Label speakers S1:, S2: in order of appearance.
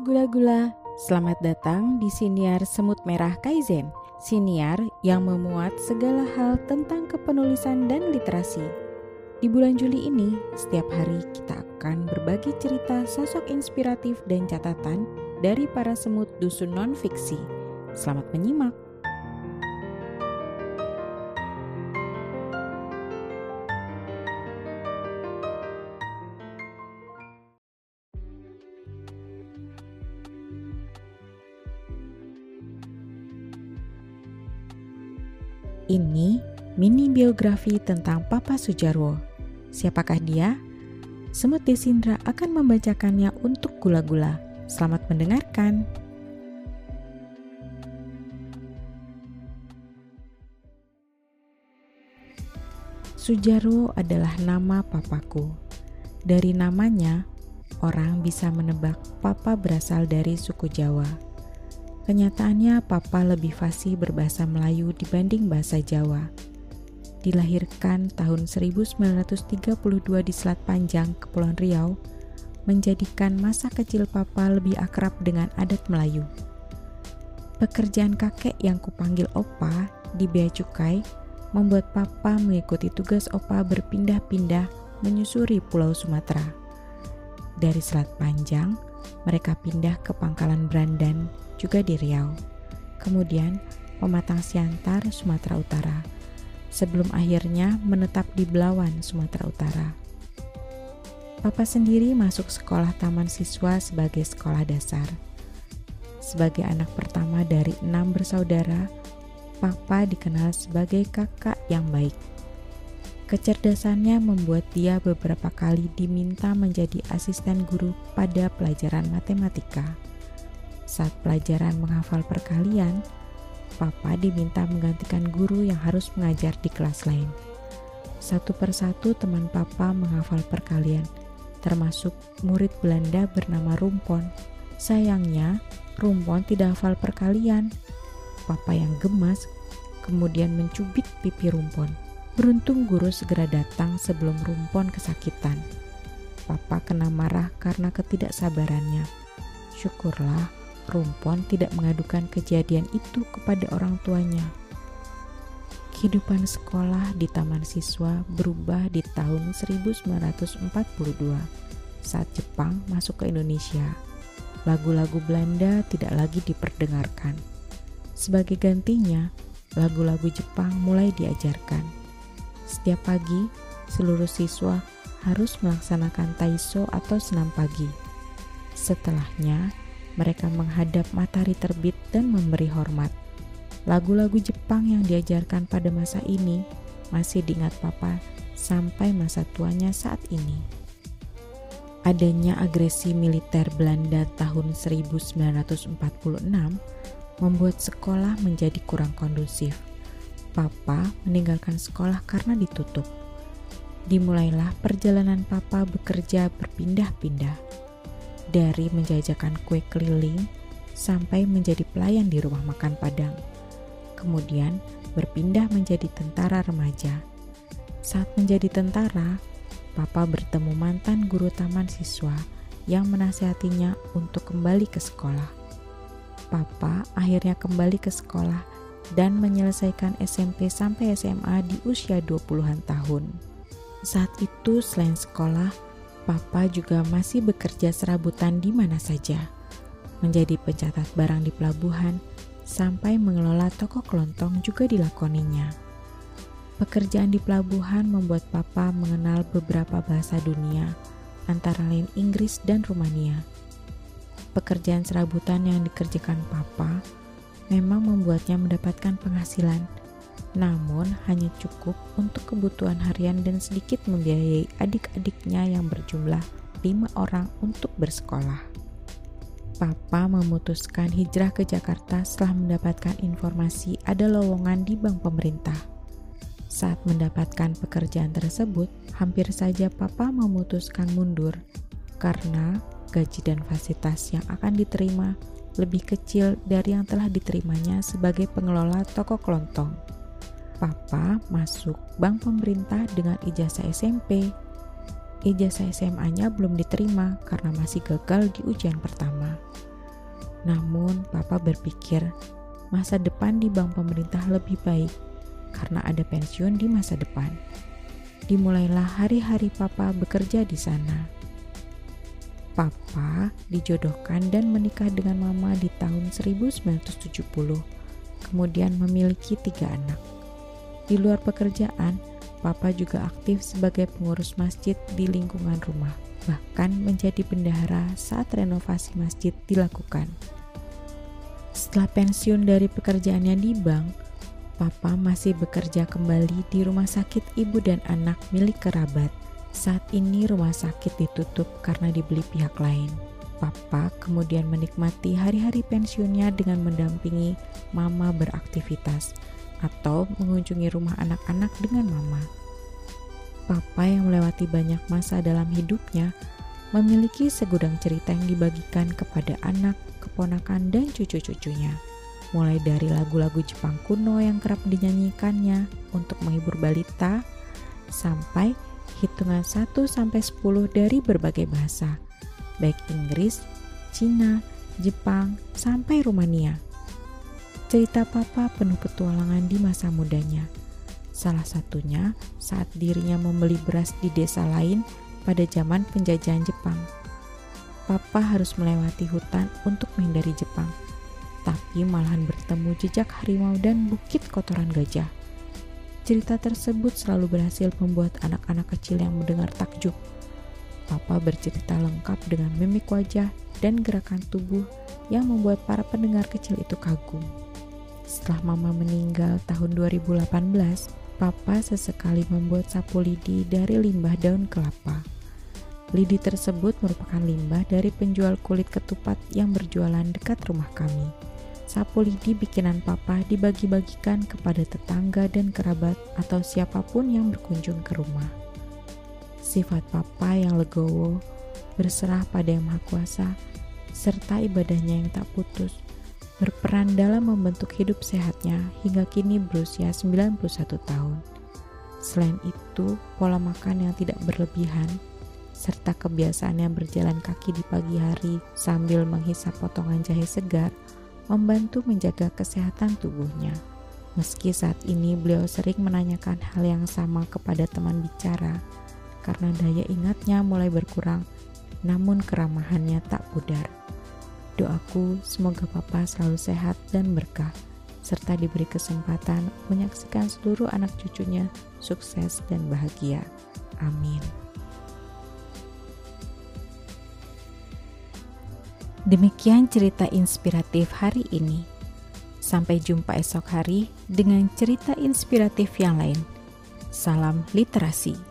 S1: Gula-gula, selamat datang di Siniar Semut Merah Kaizen. Siniar yang memuat segala hal tentang kepenulisan dan literasi. Di bulan Juli ini, setiap hari kita akan berbagi cerita sosok inspiratif dan catatan dari para semut dusun non-fiksi. Selamat menyimak. Ini mini biografi tentang Papa Sujarwo. Siapakah dia? Semut Desindra akan membacakannya untuk gula-gula. Selamat mendengarkan. Sujarwo adalah nama papaku. Dari namanya, orang bisa menebak papa berasal dari suku Jawa. Kenyataannya papa lebih fasih berbahasa Melayu dibanding bahasa Jawa. Dilahirkan tahun 1932 di Selat Panjang, Kepulauan Riau, menjadikan masa kecil papa lebih akrab dengan adat Melayu. Pekerjaan kakek yang kupanggil opa di Bea Cukai membuat papa mengikuti tugas opa berpindah-pindah menyusuri Pulau Sumatera. Dari Selat Panjang, mereka pindah ke Pangkalan Brandan juga di Riau. Kemudian Pematang Siantar, Sumatera Utara, sebelum akhirnya menetap di Belawan, Sumatera Utara. Papa sendiri masuk sekolah taman siswa sebagai sekolah dasar. Sebagai anak pertama dari enam bersaudara, Papa dikenal sebagai kakak yang baik. Kecerdasannya membuat dia beberapa kali diminta menjadi asisten guru pada pelajaran matematika. Saat pelajaran menghafal perkalian, Papa diminta menggantikan guru yang harus mengajar di kelas lain. Satu persatu teman Papa menghafal perkalian, termasuk murid Belanda bernama Rumpon. Sayangnya, Rumpon tidak hafal perkalian. Papa yang gemas kemudian mencubit pipi Rumpon. Beruntung guru segera datang sebelum Rumpon kesakitan. Papa kena marah karena ketidaksabarannya. Syukurlah Rumpon tidak mengadukan kejadian itu kepada orang tuanya. Kehidupan sekolah di taman siswa berubah di tahun 1942 saat Jepang masuk ke Indonesia. Lagu-lagu Belanda tidak lagi diperdengarkan. Sebagai gantinya, lagu-lagu Jepang mulai diajarkan. Setiap pagi, seluruh siswa harus melaksanakan taiso atau senam pagi. Setelahnya, mereka menghadap matahari terbit dan memberi hormat. Lagu-lagu Jepang yang diajarkan pada masa ini masih diingat Papa sampai masa tuanya saat ini. Adanya agresi militer Belanda tahun 1946 membuat sekolah menjadi kurang kondusif. Papa meninggalkan sekolah karena ditutup. Dimulailah perjalanan Papa bekerja berpindah-pindah dari menjajakan kue keliling sampai menjadi pelayan di rumah makan Padang. Kemudian berpindah menjadi tentara remaja. Saat menjadi tentara, Papa bertemu mantan guru taman siswa yang menasihatinya untuk kembali ke sekolah. Papa akhirnya kembali ke sekolah dan menyelesaikan SMP sampai SMA di usia 20-an tahun. Saat itu selain sekolah, Papa juga masih bekerja serabutan di mana saja, menjadi pencatat barang di pelabuhan, sampai mengelola toko kelontong juga dilakoninya. Pekerjaan di pelabuhan membuat Papa mengenal beberapa bahasa dunia, antara lain Inggris dan Rumania. Pekerjaan serabutan yang dikerjakan Papa memang membuatnya mendapatkan penghasilan namun hanya cukup untuk kebutuhan harian dan sedikit membiayai adik-adiknya yang berjumlah lima orang untuk bersekolah. Papa memutuskan hijrah ke Jakarta setelah mendapatkan informasi ada lowongan di bank pemerintah. Saat mendapatkan pekerjaan tersebut, hampir saja Papa memutuskan mundur karena gaji dan fasilitas yang akan diterima lebih kecil dari yang telah diterimanya sebagai pengelola toko kelontong. Papa masuk bank pemerintah dengan ijazah SMP. Ijazah SMA-nya belum diterima karena masih gagal di ujian pertama. Namun, Papa berpikir masa depan di bank pemerintah lebih baik karena ada pensiun di masa depan. Dimulailah hari-hari Papa bekerja di sana. Papa dijodohkan dan menikah dengan Mama di tahun 1970, kemudian memiliki tiga anak. Di luar pekerjaan, Papa juga aktif sebagai pengurus masjid di lingkungan rumah, bahkan menjadi bendahara saat renovasi masjid dilakukan. Setelah pensiun dari pekerjaannya di bank, Papa masih bekerja kembali di rumah sakit ibu dan anak milik kerabat. Saat ini rumah sakit ditutup karena dibeli pihak lain. Papa kemudian menikmati hari-hari pensiunnya dengan mendampingi mama beraktivitas atau mengunjungi rumah anak-anak dengan mama. Papa yang melewati banyak masa dalam hidupnya memiliki segudang cerita yang dibagikan kepada anak, keponakan, dan cucu-cucunya mulai dari lagu-lagu Jepang kuno yang kerap dinyanyikannya untuk menghibur balita, sampai hitungan 1 sampai 10 dari berbagai bahasa, baik Inggris, Cina, Jepang, sampai Rumania. Cerita papa penuh petualangan di masa mudanya. Salah satunya saat dirinya membeli beras di desa lain pada zaman penjajahan Jepang. Papa harus melewati hutan untuk menghindari Jepang tapi malahan bertemu jejak harimau dan bukit kotoran gajah. Cerita tersebut selalu berhasil membuat anak-anak kecil yang mendengar takjub. Papa bercerita lengkap dengan mimik wajah dan gerakan tubuh yang membuat para pendengar kecil itu kagum. Setelah mama meninggal tahun 2018, Papa sesekali membuat sapu lidi dari limbah daun kelapa. Lidi tersebut merupakan limbah dari penjual kulit ketupat yang berjualan dekat rumah kami. Sapu lidi bikinan papa dibagi-bagikan kepada tetangga dan kerabat atau siapa pun yang berkunjung ke rumah. Sifat papa yang legowo, berserah pada Yang Maha Kuasa, serta ibadahnya yang tak putus, berperan dalam membentuk hidup sehatnya hingga kini berusia 91 tahun. Selain itu, pola makan yang tidak berlebihan, serta kebiasaannya berjalan kaki di pagi hari sambil menghisap potongan jahe segar, membantu menjaga kesehatan tubuhnya. Meski saat ini beliau sering menanyakan hal yang sama kepada teman bicara, karena daya ingatnya mulai berkurang, namun keramahannya tak pudar. Doaku semoga Papa selalu sehat dan berkah, serta diberi kesempatan menyaksikan seluruh anak cucunya sukses dan bahagia. Amin. Demikian cerita inspiratif hari ini. Sampai jumpa esok hari dengan cerita inspiratif yang lain. Salam literasi.